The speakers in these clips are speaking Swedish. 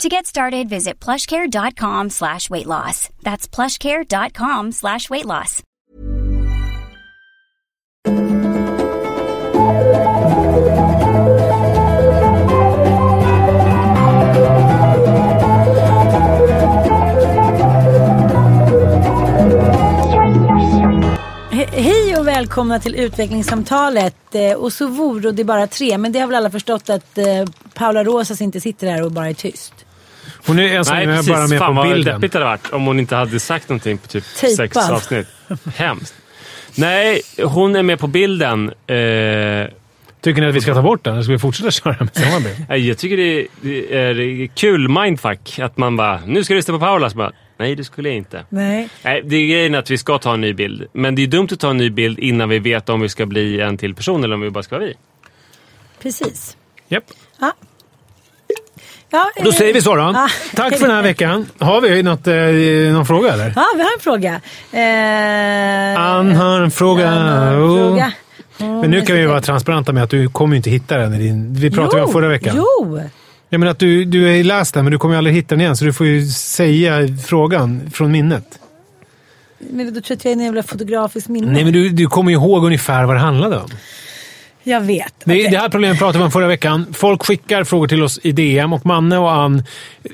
To get started, visit plushcare.com slash weight loss. That's plushcare.com slash weight loss. He- Hej och välkomna till utvecklingssamtalet. Eh, Och så vore det bara tre, men det har väl alla förstått att eh, Paula Rosas inte sitter här och bara är tyst. Hon är ensam Nej, precis. bara med Fan på vad bilden. deppigt det hade varit om hon inte hade sagt någonting på typ Tejpad. sex avsnitt. Hemskt. Nej, hon är med på bilden. Eh, Tycker ni att vi ska ta bort den eller ska vi fortsätta köra med samma bild? nej, jag tycker det är, det är kul mindfuck att man bara “nu ska du lyssna på Paula”. Så bara, Nej, det skulle jag inte. Nej. Nej, det är grejen att vi ska ta en ny bild. Men det är dumt att ta en ny bild innan vi vet om vi ska bli en till person eller om vi bara ska vara vi. Precis. Japp. Ja. Ja, Då eh, säger vi så då. ah. Tack för den här veckan. Har vi något, eh, någon fråga eller? Ja, vi har en fråga. Eh, Ann har en fråga. En Oh. fråga. Men nu kan vi vara transparenta med att du kommer inte hitta den. Din, vi pratade ju om förra veckan. Jo! Jag menar att du, du har läst den men du kommer aldrig hitta den igen. Så du får ju säga frågan från minnet. Men då tror jag att jag är en jävla fotografisk minne. Nej men du, du kommer ju ihåg ungefär vad det handlade om. Jag vet. Det, Okej. det här problemet pratade vi om förra veckan. Folk skickar frågor till oss i DM och Manne och Ann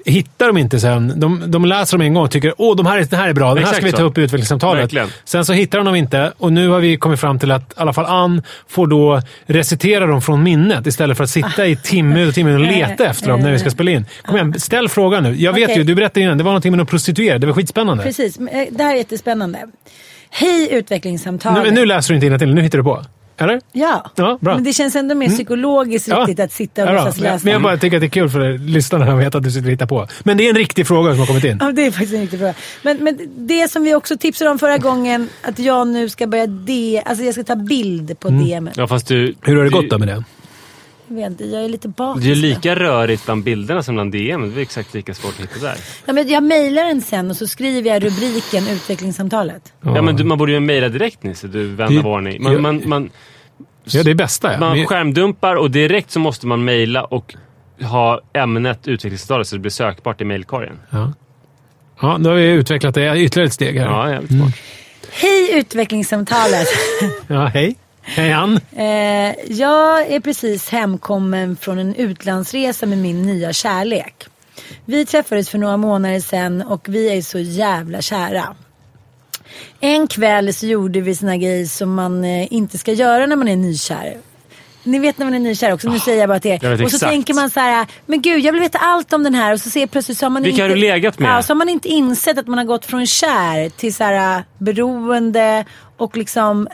hittar dem inte sen. De, de läser dem en gång och tycker åh, de här, är- det här är bra. Den här ska vi ta upp i utvecklingssamtalet. Verkligen. Sen så hittar de dem inte och nu har vi kommit fram till att i alla fall Ann får då recitera dem från minnet istället för att sitta i timme och timme och leta efter dem när vi ska spela in. Kom igen, ställ frågan nu. Jag vet Okej. ju, du berättade innan, det var någonting med någon prostituerad. Det var skitspännande. Precis. Eh, Det här är jättespännande. Hej utvecklingssamtalet. Nu, nu läser du inte innantill, nu hittar du på. Eller? Ja. Ja, bra. men det känns ändå mer psykologiskt Ja. riktigt att sitta och Ja, låtsas läsa. Men jag bara tycker att det är kul för lyssnarna att veta att du sitter och hittar på. Men det är en riktig fråga som har kommit in. Ja, det är faktiskt en riktig fråga. Men, men det som vi också tipsade om förra gången, att jag nu ska börja D, alltså jag ska ta bild på Mm. DM. Ja, fast du... Hur har det du- gått då med det? Jag vet jag är lite bakis. Det är lika rörigt bland bilderna som bland DM. Det är exakt lika svårt att hitta där. Ja, men jag mejlar den sen och så skriver jag rubriken utvecklingssamtalet. Ja, men du, man borde ju mejla direkt Nisse, du vän Det- av ordning. Man, Ja. man, man, Ja, det är bästa. Ja. man skärmdumpar och direkt så måste man mejla och ha ämnet utvecklingssamtalet så det blir sökbart i mejlkorgen. ja. ja, då har vi utvecklat det ytterligare ett steg här. Ja, jävligt smart. Hej utvecklingssamtalet! Ja, hej. Hej Ann. eh, jag är precis hemkommen från en utlandsresa med min nya kärlek. Vi träffades för några månader sedan och vi är så jävla kära. En kväll så gjorde vi såna grejer som man eh, inte ska göra när man är nykär. Ni vet när man är nykär också, nu säger jag bara till er. Och så exakt. tänker man så här, men gud jag vill veta allt om den här och så ser plötsligt så har man Vilka inte... har du legat med? Ja, så har man inte insett att man har gått från kär till så här beroende och liksom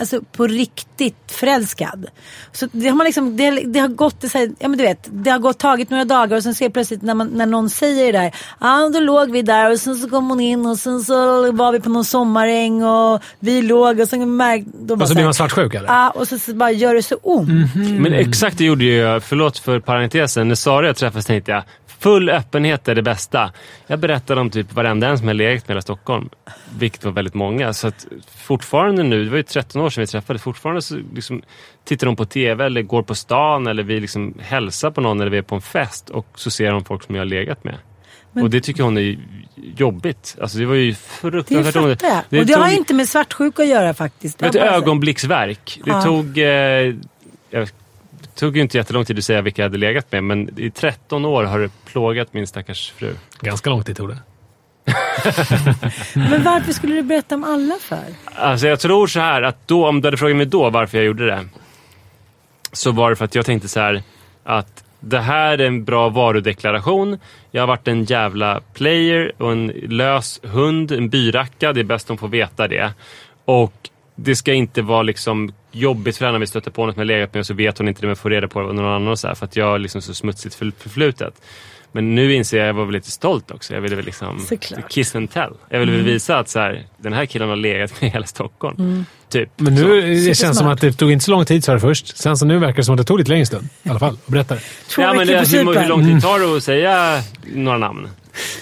Alltså på riktigt förälskad. Så det har man liksom, det, det har gått, det, här, ja men du vet, det har gått, tagit några dagar och sen ser jag plötsligt när, man, när någon säger det där. Ja då låg vi där och sen så kom hon in och sen så var vi på någon sommaräng och vi låg och sen märkte... Då Och så så blir man svartsjuk eller? Ja och så, så bara gör det så ont. Men exakt det gjorde ju jag. Förlåt för parentesen. När Sara och jag träffades tänkte jag full öppenhet är det bästa. Jag berättade om typ varenda en som jag legat med i hela Stockholm. Vilket var väldigt många. Så att fortfarande nu, det var ju 13 år sedan vi träffades, fortfarande så liksom tittar de på TV eller går på stan eller vi liksom hälsar på någon eller vi är på en fest och så ser de folk som jag har legat med. och det tycker hon är jobbigt. Alltså det var ju Det fruktansvärt fattar jag. Det och det har tog- inte med svartsjuka att göra faktiskt. det var ett har ögonblicksverk. Det Ja. tog... Eh, jag, det tog ju inte jättelång tid att säga vilka jag hade legat med, men i 13 år har det plågat min stackars fru. Ganska lång tid tog det. Men varför skulle du berätta om alla för? Alltså jag tror så här att då, om du hade frågat mig då varför jag gjorde det, så var det för att jag tänkte så här att det här är en bra varudeklaration. Jag har varit en jävla player och en lös hund, en byracka. Det är bäst de får veta det. Och det ska inte vara liksom jobbigt för henne när vi stöter på något med legat med och så vet hon inte det men får reda på det någon annan och så här, för att jag har liksom så smutsigt för- förflutet. Men nu inser jag att jag var väl lite stolt också. Jag ville väl liksom Såklart. kiss and tell. Jag ville väl visa att så här, den här killen har legat med hela Stockholm. Typ. Men Så. nu det känns Supersmart. som att det tog inte så lång tid sa du först. Sen så nu verkar det som att det tog lite längre stund. I alla fall. Och berätta. Två Ja, men det, på hur, hur lång tid tar det att säga några namn?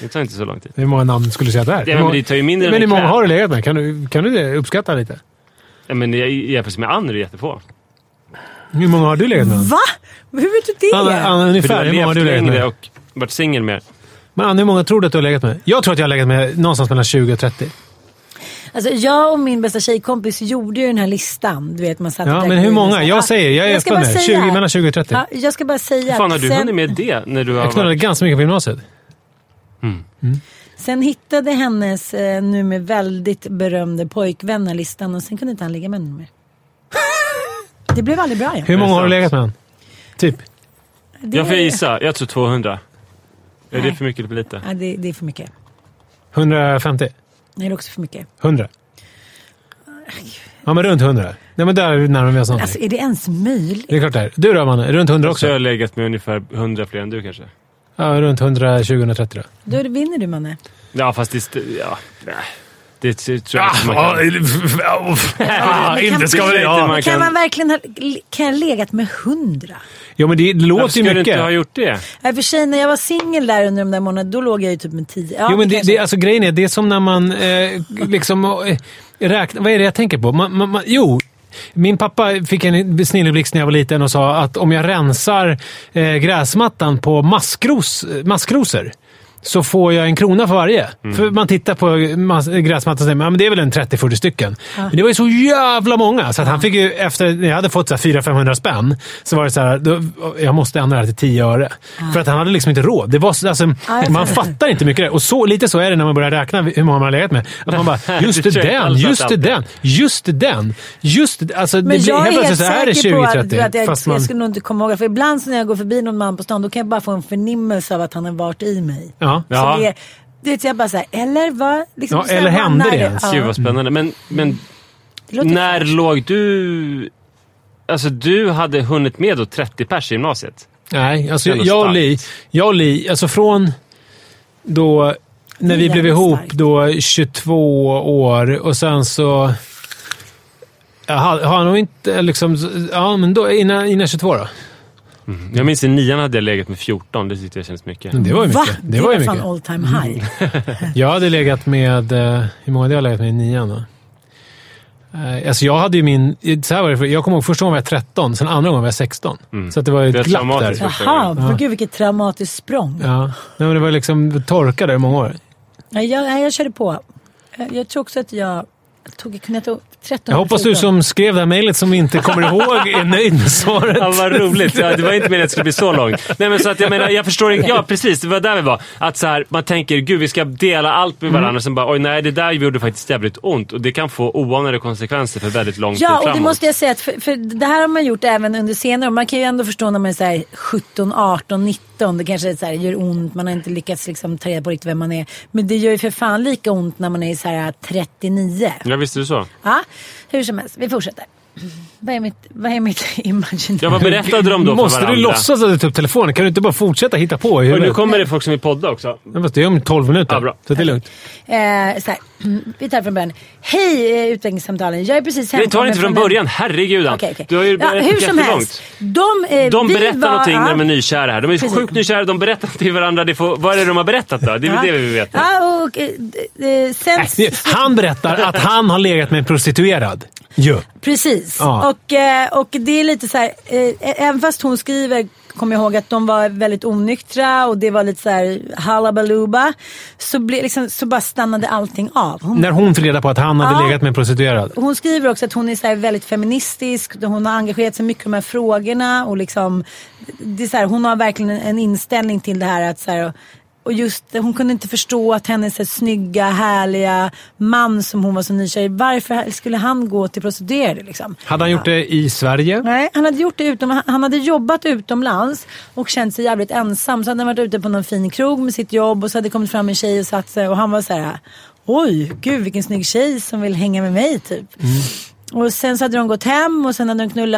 Det tar inte så lång tid. Hur många namn skulle du säga att det är? Ja, men det tar ju mindre än men hur många har du legat med? Kan du, kan du det uppskatta lite? Ja, men i jämförelse med Ann är det jättefå. Hur många har du legat med? Va? Hur vet du det? Anna, Anna, För ungefär. Hur många har du legat med? och varit singel mer. Men Anna, hur många tror du att du har legat med? Jag tror att jag har legat med någonstans mellan 20 och 30. Alltså, jag och min bästa tjejkompis gjorde ju den här listan. Du vet, man satt Ja, men hur många? Jag Ja, säger, jag är ska öppen bara med. säga 20, här. mellan 20 och 30. Ja, jag ska bara säga Hur fan har du sen, hunnit med det? När du har Jag knullade varit... ganska mycket på gymnasiet. Sen hittade hennes eh, nu med väldigt berömde pojkvän den här listan och sen kunde inte han ligga med henne mer. Det blev aldrig bra igen. Hur många har du legat med? han? Typ. Det, Jag får gissa. Jag tror 200. Är det Nej. för mycket eller för lite? Ja, det, det är för mycket. 150? Nej, det är också för mycket. 100? Ja, men runt 100. Nej, men där närmar vi oss någonting. Alltså är det ens möjligt? Det är klart det är. Du då, Manne? Runt 100 Så jag har också? legat med ungefär 100 fler än du kanske. Ja, runt 120-130 då. Då vinner du Manne. Ja, fast det... Ja, det tror jag Ah, inte man kan. ja, inte ska väl jag. inte man Kan kan- man verkligen ha, kan jag legat med hundra? Ja, men det låter ju skulle du mycket. inte ha gjort det? Nej, för sig när jag var singel där under de där månaderna, då låg jag ju typ med tio. Ja, Jo, men det, det, alltså, grejen är, det är som när man eh, liksom eh, räknar... Vad är det jag tänker på? Man, man, man, jo, min pappa fick en snilleblixt när jag var liten och sa att om jag rensar eh, gräsmattan på maskros, maskrosor så får jag en krona för varje. För man tittar på gräsmattan och säger men det är väl en 30-40 stycken. Men det var ju så jävla många så att han fick ju efter när jag hade fått så här 400-500 spänn så var det så här, då, jag måste ändra det här till 10 öre. För att han hade liksom inte råd. Det var, så- alltså, Ja, man fattar. inte mycket det. Och så, lite så är det när man börjar räkna hur många man har legat med. Att man bara, just det, Det den, just det, den, just det, den. Just det, alltså, det Men blir, jag är helt plötsligt så är det säker på att, 20-30. att jag, fast man, jag skulle nog inte komma ihåg det. För ibland så när jag går förbi någon man på stan, då kan jag bara få en förnimmelse av att han har varit i mig. Ja. Ja. Så det, det är jag bara såhär, eller vad? Liksom, Ja, eller hände när det ens? Gud vad spännande. Men, men när fräscht. låg du... Alltså du hade hunnit med då 30 pers i gymnasiet? Nej, alltså jag och. Li, jag och Li, alltså från då, när vi blev ihop starkt. då 22 år och sen så... Jag har, har nog inte liksom... Ja, men då innan, innan 22 då. Jag minns i nian hade jag legat med 14. Det tyckte jag kändes mycket. Men det var ju Va? mycket. Det, Det var ju fan mycket. all time high. Jag hade legat med... eh, Hur många hade jag legat med i nian då? Eh, Alltså jag hade ju min... Så här var det, för jag kommer ihåg första gången var jag 13, sen andra gången var jag 16. Så att det var ju Det är ett glapp där. Jaha, men gud vilket traumatiskt språng. Ja. Nej, men det var liksom torkade i många år. Nej, jag, jag körde på. Jag, jag tror också att jag tog, kunde jag ta 13 Jag hoppas du 14. som skrev det här mejlet som inte kommer ihåg är nöjd med svaret. Ja, vad roligt. Ja, det var inte meningen att det skulle bli så långt. Nej, men så att jag menar, jag förstår inte. Ja, precis. Det var där vi var. Att så här, man tänker, gud vi ska dela allt med varandra. Sen bara, oj nej, det där gjorde faktiskt jävligt ont. Och det kan få oanade konsekvenser för väldigt lång tid Ja, framåt. och det måste jag säga. Att för, för det här har man gjort även under senare. Man kan ju ändå förstå när man är så här 17, 18, 19. Det kanske så här, gör ont. Man har inte lyckats liksom ta reda på riktigt vem man är. Men det gör ju för fan lika ont när man är så här 39. Ja, visst är det så. Ja, hur som helst. Vi fortsätter. Vad är mitt, vad är mitt imaginär? Ja, vad berättade de då Måste för du varandra? låtsas att du tar upp telefonen? Kan du inte bara fortsätta hitta på Och nu kommer det folk som vill podda också. Ja, fast Det är om 12 minuter. Ja, bra. Så det är lugnt. Eh, så här, vi tar från början. Hej eh, utvecklingssamtalen. Jag är precis Nej, ta det inte från början. Herregud. Okej, okej. Du har ju ja, hur som helst. De, eh, De vi berättar var, någonting när ja, de är nykära här. De är Precis. sjukt nykära. De berättar till varandra. Det får, vad är det de har berättat då? Det är väl det vi vill veta. Ja, och, eh, eh, sen, Nej, Han berättar att han har legat med en prostituerad. Jo. Precis. Ja. Och, eh, och det är lite så här, eh, även fast hon skriver, kommer jag ihåg att de var väldigt onyktra och det var lite så här halabaluba. Så, ble, liksom, så bara stannade allting av. Hon, När hon fick reda på att han hade Ja. legat med en prostituerad. hon skriver också att hon är så väldigt feministisk. Hon har engagerat sig mycket i de här frågorna. Och liksom, det är så här, hon har verkligen en- en inställning till det här. att så här, och just Hon kunde inte förstå att hennes så här, snygga, härliga man som hon var så nykär i. Varför skulle han gå till prostituerade? Liksom? Hade han gjort det i Sverige? Nej, han hade gjort det utom, han hade jobbat utomlands och känt sig jävligt ensam. Så hade han varit ute på någon fin krog med sitt jobb och så hade det kommit fram en tjej och satt sig och han var så här. Oj, gud vilken snygg tjej som vill hänga med mig typ. Och sen så hade de gått hem och sen hade de knullat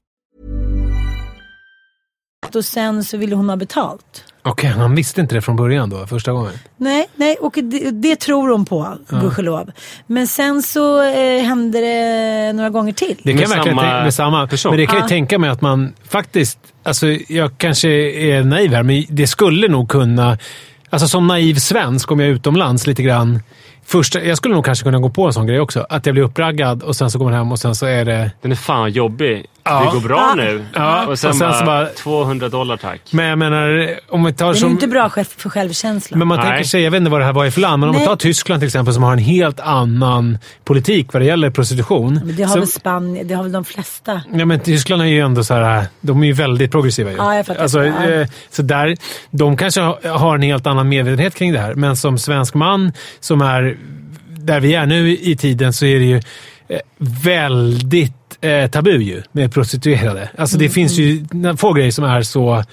Och sen så ville hon ha betalt. Okej, han visste inte det från början då, första gången? Nej, nej och det, det tror hon på, gudskelov. Men sen så eh, hände det några gånger till. Det kan Med jag verkligen samma tänka, med samma person? Men det kan jag Ja. tänka mig att man faktiskt... Alltså, jag kanske är naiv här, men det skulle nog kunna... Alltså som naiv svensk, om jag är utomlands lite grann. Första, jag skulle nog kanske kunna gå på en sån grej också. Att jag blir uppraggad och sen så går man hem och sen så är det... Den är fan jobbig. Ja. Det går bra nu. Ja. Och sen, Och sen bara, så bara- 200 dollar tack. Men jag menar, om vi tar Det är inte bra för självkänslan. Men man Nej. tänker sig, jag vet inte vad det här var i för land, men om man Nej. tar Tyskland till exempel som har en helt annan politik vad det gäller prostitution. Men det har så, väl Spanien, det har väl de flesta. Ja, men Tyskland är ju ändå så här, de är ju väldigt progressiva. Ju. Ja, jag fattar. Alltså, Ja. eh, så där, de kanske ha- har en helt annan medvetenhet kring det här, men som svensk man som är där vi är nu i tiden så är det ju eh, väldigt eh, tabu ju med prostituerade. Alltså Mm, det finns ju få grejer som är så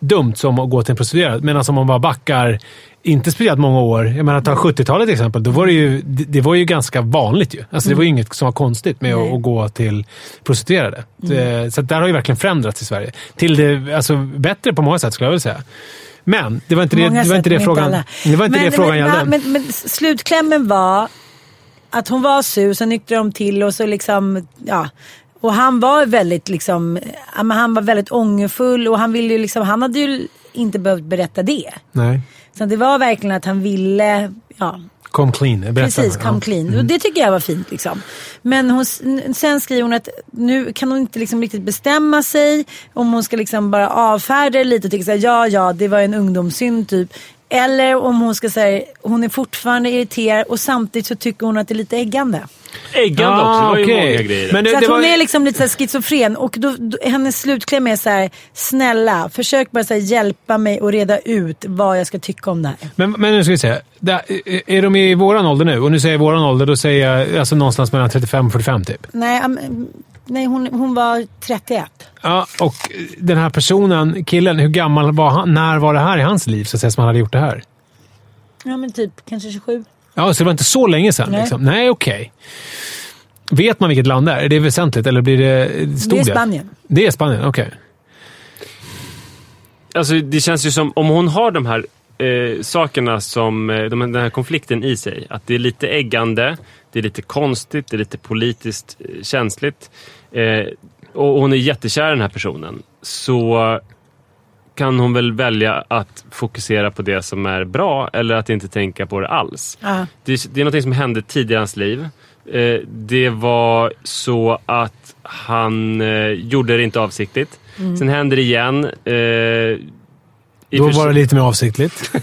dumt som att gå till en prostituerad. Medan om man bara backar, inte speciellt många år. Jag menar, ta 70-talet till exempel. Då var det, ju, det, det var ju ganska vanligt ju. Alltså det var ju inget som var konstigt med att, Mm. Att gå till prostituerade. Det, så att där har ju verkligen förändrats i Sverige. Till det alltså, bättre på många sätt skulle jag vilja säga. Men det var inte det, det, var inte det frågan, alla. det, var inte men, det frågan men, gällde. Men, men slutklämmen var att hon var sur, så nyktrade de till och så liksom, ja. Och han var väldigt liksom, han var väldigt ångerfull och han ville ju liksom, han hade ju inte behövt berätta det. Nej. Så det var verkligen att han ville, ja, Kom clean. Berätta. Precis, come Ja. clean. Och det tycker jag var fint. Liksom. Men hon, sen skriver hon att nu kan hon inte liksom riktigt bestämma sig om hon ska liksom bara avfärda det lite och tycka såhär, ja ja det var en ungdomssynd typ. Eller om hon ska säga, hon är fortfarande irriterad och samtidigt så tycker hon att det är lite äggande. Äggande också. Det var ju okej. många grejer. Men det, så att det hon var, är liksom lite så schizofren och då, då, hennes slutkläm är så här: snälla försök bara så här, hjälpa mig att reda ut vad jag ska tycka om det här. men, men nu ska vi se. Där, är- de i våran ålder nu? Och nu säger jag våran ålder, då säger jag alltså någonstans mellan 35 och 45 typ. Nej, am- nej hon, hon var 31. Ja, och den här personen, killen, hur gammal var han? När var det här i hans liv så att säga, som han hade gjort det här? Ja men typ kanske 27. Ja, så det var inte så länge sedan? Nej. Liksom. Nej, okej. Vet man vilket land det är? Är det väsentligt eller blir det... Stod Det är Spanien. Det är Spanien, okej. Alltså, det känns ju som om hon har de här eh, sakerna som eh, de, den här konflikten i sig. Att det är lite äggande, det är lite konstigt, det är lite politiskt eh, känsligt. Eh, och hon är jättekär i den här personen. Så kan hon väl välja att fokusera på det som är bra eller att inte tänka på det alls. Ja. Det, det är något som hände tidigare i hans liv. Eh, det var så att han eh, gjorde det inte avsiktligt. Mm. Sen hände det igen. Eh, Då var det lite mer avsiktligt. Men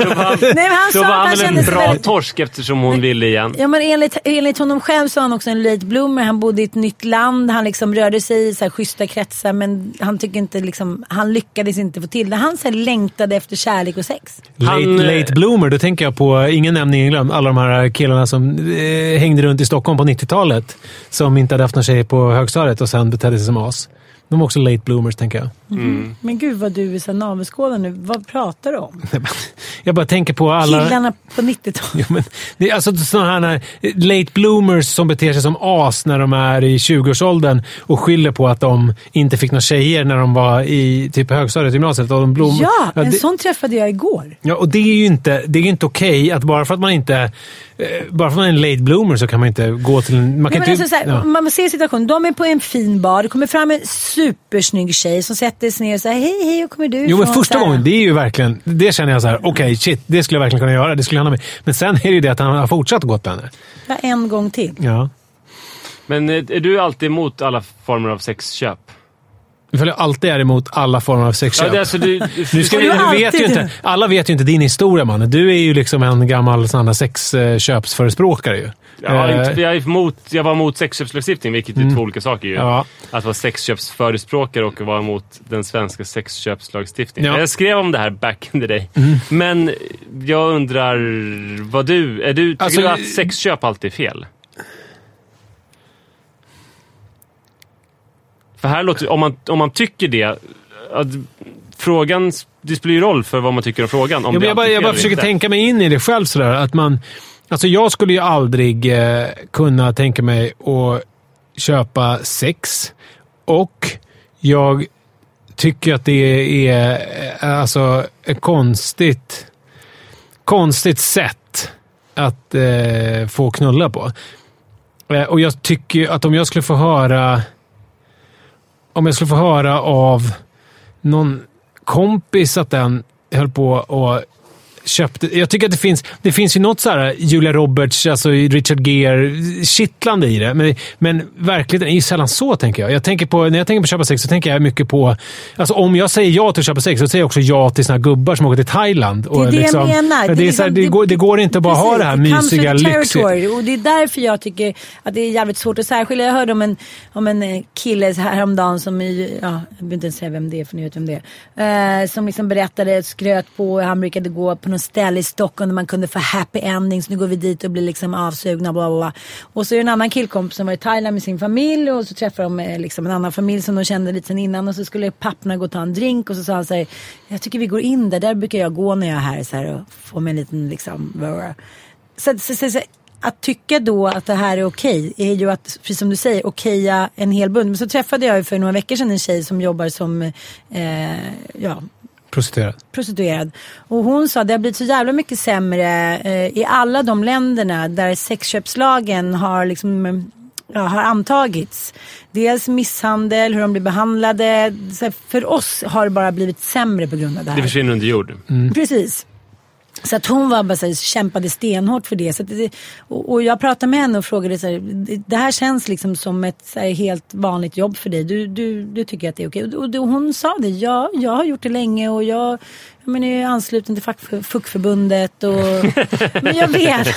då var han, Nej, men han då sa var att han han väl kände en sig bra väldigt- torsk eftersom hon ville igen. Ja men enligt, enligt honom själv så var han också en late bloomer. Han bodde i ett nytt land. Han liksom rörde sig i så här schyssta kretsar men han inte liksom, han lyckades inte få till det. Han så här längtade efter kärlek och sex. Late, Han, eh, late bloomer, då tänker jag på, ingen nämnd, ingen glömd, alla de här killarna som eh, hängde runt i Stockholm på 90-talet. Som inte hade haft någon tjej på högstadiet och sen betedde sig som as. De var också late bloomers, tänker jag. Men gud vad du är så navelskådande nu. Vad pratar du om? Jag bara tänker på alla... Killarna på 90-talet. Ja, men det är alltså sådana här late bloomers som beter sig som as när de är i 20-årsåldern och skyller på att de inte fick några tjejer när de var i typ högstadiet, gymnasiet. Och de blom... Ja, en det... sån träffade jag igår. Ja, och det är ju inte, det är ju inte okej att bara för att man inte... eh, Bara för att man är en late bloomer så kan man inte gå till en... Man Nej, kan men inte, alltså, så här, ja. Man ser situationen. De är på en fin bar. Det kommer fram en supersnygg tjej som sätter sig ner och säger hej, hej, och kommer du Jo, men ifrån?" första gången, det är ju verkligen... Det känner jag så här, okej, shit, det skulle jag verkligen kunna göra. Det skulle han ha med. Men sen är det ju det att han har fortsatt gått med henne. Ja, en gång till. Ja. Men eh, är du alltid emot alla former av sexköp? Ifall jag alltid är emot alla former av sexköp. Ja, det alltså, du, Nu ska har du vet ju inte, alla vet ju inte din historia, man. Du är ju liksom en gammal sån här sexköpsförespråkare ju. Ja, Eh, inte, jag, är emot, jag var emot sexköpslagstiftning, vilket är två olika saker. Ju. Ja. Att vara sexköpsförespråkare och vara emot den svenska sexköpslagstiftningen. Ja. Mm. Jag skrev om det här back in the day. Men jag undrar, vad du, är du, tycker Alltså, du att sexköp alltid är fel? För här låter om man, om man tycker det, att frågan, det spelar ju roll för vad man tycker om frågan. Om Ja, jag bara, jag bara försöker inte. tänka mig in i det själv. Sådär, att man, alltså jag skulle ju aldrig eh, kunna tänka mig att köpa sex. Och jag tycker att det är eh, alltså, ett konstigt, konstigt sätt att eh, få knulla på. Eh, och jag tycker att om jag skulle få höra om jag skulle få höra av någon kompis att den höll på och köpte... Jag tycker att det finns, det finns ju något så här Julia Roberts, alltså Richard Gere, kittlande i det. Men, men verkligheten är ju sällan så, tänker jag. jag tänker på, när jag tänker på köpa sex så tänker jag mycket på... Alltså om jag säger ja till att köpa sex så säger jag också ja till såna gubbar som åker till Thailand. Det är det jag menar. Ja, Det, är så här, liksom- det, går, det går inte att bara ha det här Precis, mysiga, lyxiga... Och det är därför jag tycker att det är jävligt svårt att särskilja. Jag hörde om en, om en eh, kille häromdagen som, i, ja, jag behöver inte ens säga vem det är för ni vet vem det är. Eh, som liksom berättade, skröt på, han brukade gå på något ställe i Stockholm där man kunde få happy endings. Nu går vi dit och blir liksom avsugna, bla bla bla. Och så är det en annan killkompis som var i Thailand med sin familj och så träffade de eh, liksom en annan familj som de kände lite sen innan och så skulle papporna gå och ta en drink och så sa han så här, jag tycker vi går in där, där brukar jag gå när jag är här så här, och få mig en liten liksom. Så, så, så, så, att tycka då att det här är okej är ju att, precis som du säger, okeja en hel bunt. Men så träffade jag ju för några veckor sedan en tjej som jobbar som eh, ja, Prostituerad. prostituerad. Och hon sa att det har blivit så jävla mycket sämre eh, i alla de länderna där sexköpslagen har liksom Ja, har antagits. Dels misshandel, hur de blir behandlade. För oss har det bara blivit sämre på grund av det här. Det försvinner under jord. Precis. Så att hon var bara så här, kämpade stenhårt för det. Så att det och, och jag pratade med henne och frågade så här, det, här känns liksom som ett så här, helt vanligt jobb för dig. Du, du, du tycker att det är okej. Och, och, och hon sa det, ja, jag har gjort det länge och jag men, är ansluten till fack, Fuckförbundet. Och, men jag vet.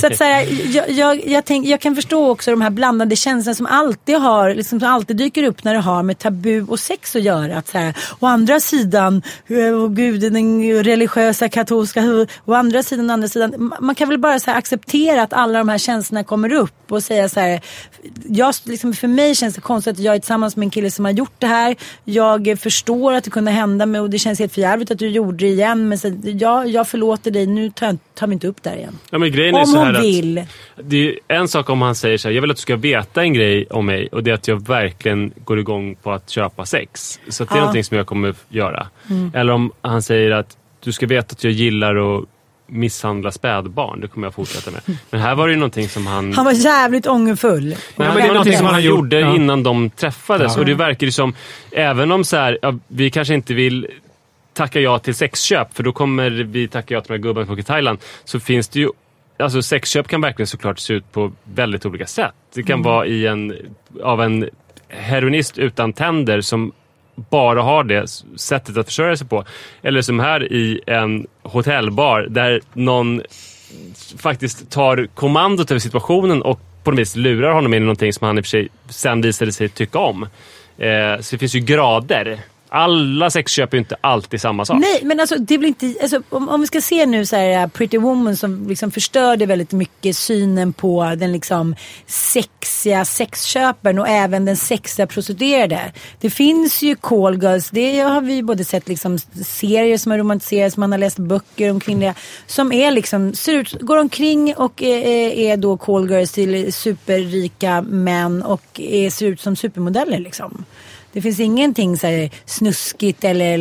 Så att så här, jag, jag, jag, tänk, jag kan förstå också de här blandade känslorna som alltid har, liksom, som alltid dyker upp när det har med tabu och sex att göra. Att så här, å andra sidan, åh gud, den religiösa katolska, å andra sidan, å andra sidan. Ma- Man kan väl bara så här, acceptera att alla de här känslorna kommer upp och säga så här, jag, liksom, för mig känns det konstigt att jag är tillsammans med en kille som har gjort det här. Jag förstår att det kunde hända mig och det känns helt förjävligt att du gjorde det igen. Men så, ja, jag förlåter dig, nu tar, jag- tar vi inte upp det här igen. Ja, men grejen är Om så här hon att vill. Det är en sak om han säger så här, jag vill att du ska veta en grej om mig och det är att jag verkligen går igång på att köpa sex. Så att det är Ja. någonting som jag kommer göra. Eller om han säger att du ska veta att jag gillar att misshandla spädbarn. Det kommer jag fortsätta med. Men här var det ju någonting som han... Han var jävligt ångerfull. Nej, men det är var någonting som han gjorde ja. innan de träffades. Ja. Och det verkar ju som, även om så här, ja, vi kanske inte vill tacka ja till sexköp, för då kommer vi tacka ja till de här gubbarna som åker till Thailand, så finns det ju Alltså sexköp kan verkligen såklart se ut på väldigt olika sätt. Det kan vara i en, av en heroinist utan tänder som bara har det sättet att försörja sig på. Eller som här i en hotellbar där någon faktiskt tar kommandot över situationen och på något vis lurar honom in i någonting som han i och för sig sen visade sig tycka om. Eh, så det finns ju grader alla sexköp är ju inte alltid samma sak. Nej, men alltså, det blir inte, alltså, om, om vi ska se nu så här, eh, Pretty Woman som liksom förstörde väldigt mycket synen på den liksom sexiga sexköparen och även den sexiga prostituerade. Det finns ju call girls, det har vi både sett liksom serier som har romantiserats, man har läst böcker om kvinnliga som är liksom, ser ut, går omkring och är, är då call girls till superrika män och är, ser ut som supermodeller liksom. Det finns ingenting så här snuskigt eller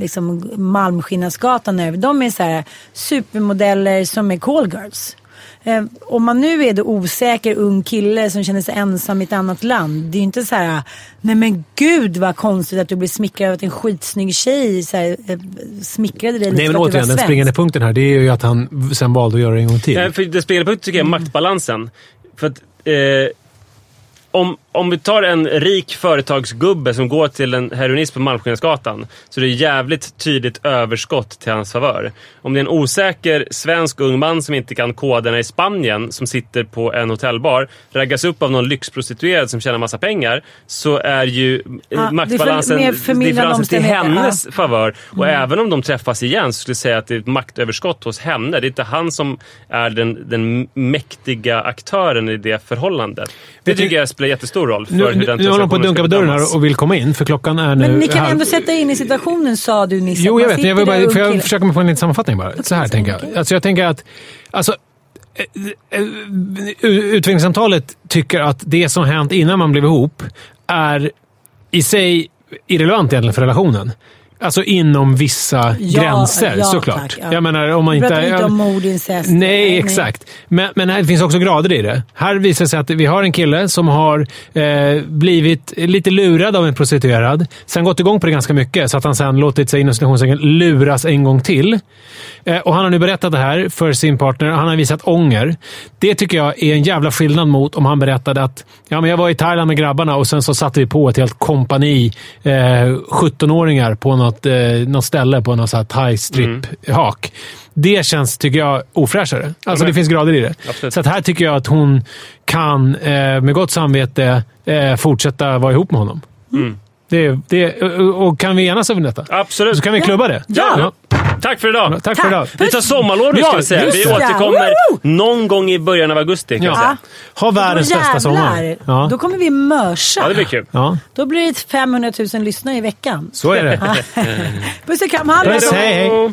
liksom Malmskillnadsgatan över. De är så här supermodeller som är call girls. Eh, om man nu är då osäker ung kille som känner sig ensam i ett annat land. Det är ju inte så här, nej men gud vad konstigt att du blir smickrad av att en skitsnygg tjej så här, eh, smickrade dig lite Nej, men återigen, den springande punkten här det är ju att han sen valde att göra det en gång till. Nej, för det springande punkten tycker jag är maktbalansen. För att, eh, om, om vi tar en rik företagsgubbe som går till en heroinist på Malmskillnadsgatan så är det jävligt tydligt överskott till hans favör. Om det är en osäker svensk ung man som inte kan koderna i Spanien som sitter på en hotellbar, raggas upp av någon lyxprostituerad som tjänar massa pengar så är ju är för- maktbalansen differensen till hennes favör. Och även om de träffas igen så skulle jag säga att det är ett maktöverskott hos henne. Det är inte han som är den, den mäktiga aktören i det förhållandet. Det tycker jag spelar jättestor roll för Nu, hur den nu håller de på att dunka på dörren här och vill komma in, för klockan är nu... Men ni kan halv- ändå sätta in i situationen sa du nyss. Jo, jag vet. Jag vill bara, får jag försöka mig på en liten sammanfattning bara? Så här Okej, tänker jag. Alltså, jag tänker att... Alltså, eh, eh, utvecklingssamtalet tycker att det som hänt innan man blev ihop är i sig irrelevant egentligen för relationen. Alltså inom vissa Ja, gränser ja, såklart. tack, ja. Jag menar om man inte... pratar inte om mord, incest. Nej, exakt. Men, men här finns också grader i det. Här visar det sig att vi har en kille som har eh, blivit lite lurad av en prostituerad. Sen gått igång på det ganska mycket, så att han sen låtit sig inom luras en gång till. Eh, och Han har nu berättat det här för sin partner. Han har visat ånger. Det tycker jag är en jävla skillnad mot om han berättade att ja, men jag var i Thailand med grabbarna och sen så satte vi på ett helt kompani eh, 17-åringar på något, eh, något ställe på någon thai-strip-hak. Det känns, tycker jag, ofräschare. Alltså det finns grader i det. Absolut. Så här tycker jag att hon kan eh, med gott samvete eh, fortsätta vara ihop med honom. Det, det, och- kan vi enas över detta? Absolut. Så kan vi klubba det. Ja. Tack för idag. Tack för idag. Vi tar sommarlov nu Ja, ska vi säga. Vi det. återkommer någon gång i början av augusti. Kan Ja. säga. Ha världens bästa sommar. Ja. Då kommer vi mörsa. Ja, det blir kul. Ja, Då blir det 500 000 lyssnare i veckan. så är det. Puss och kram, hej.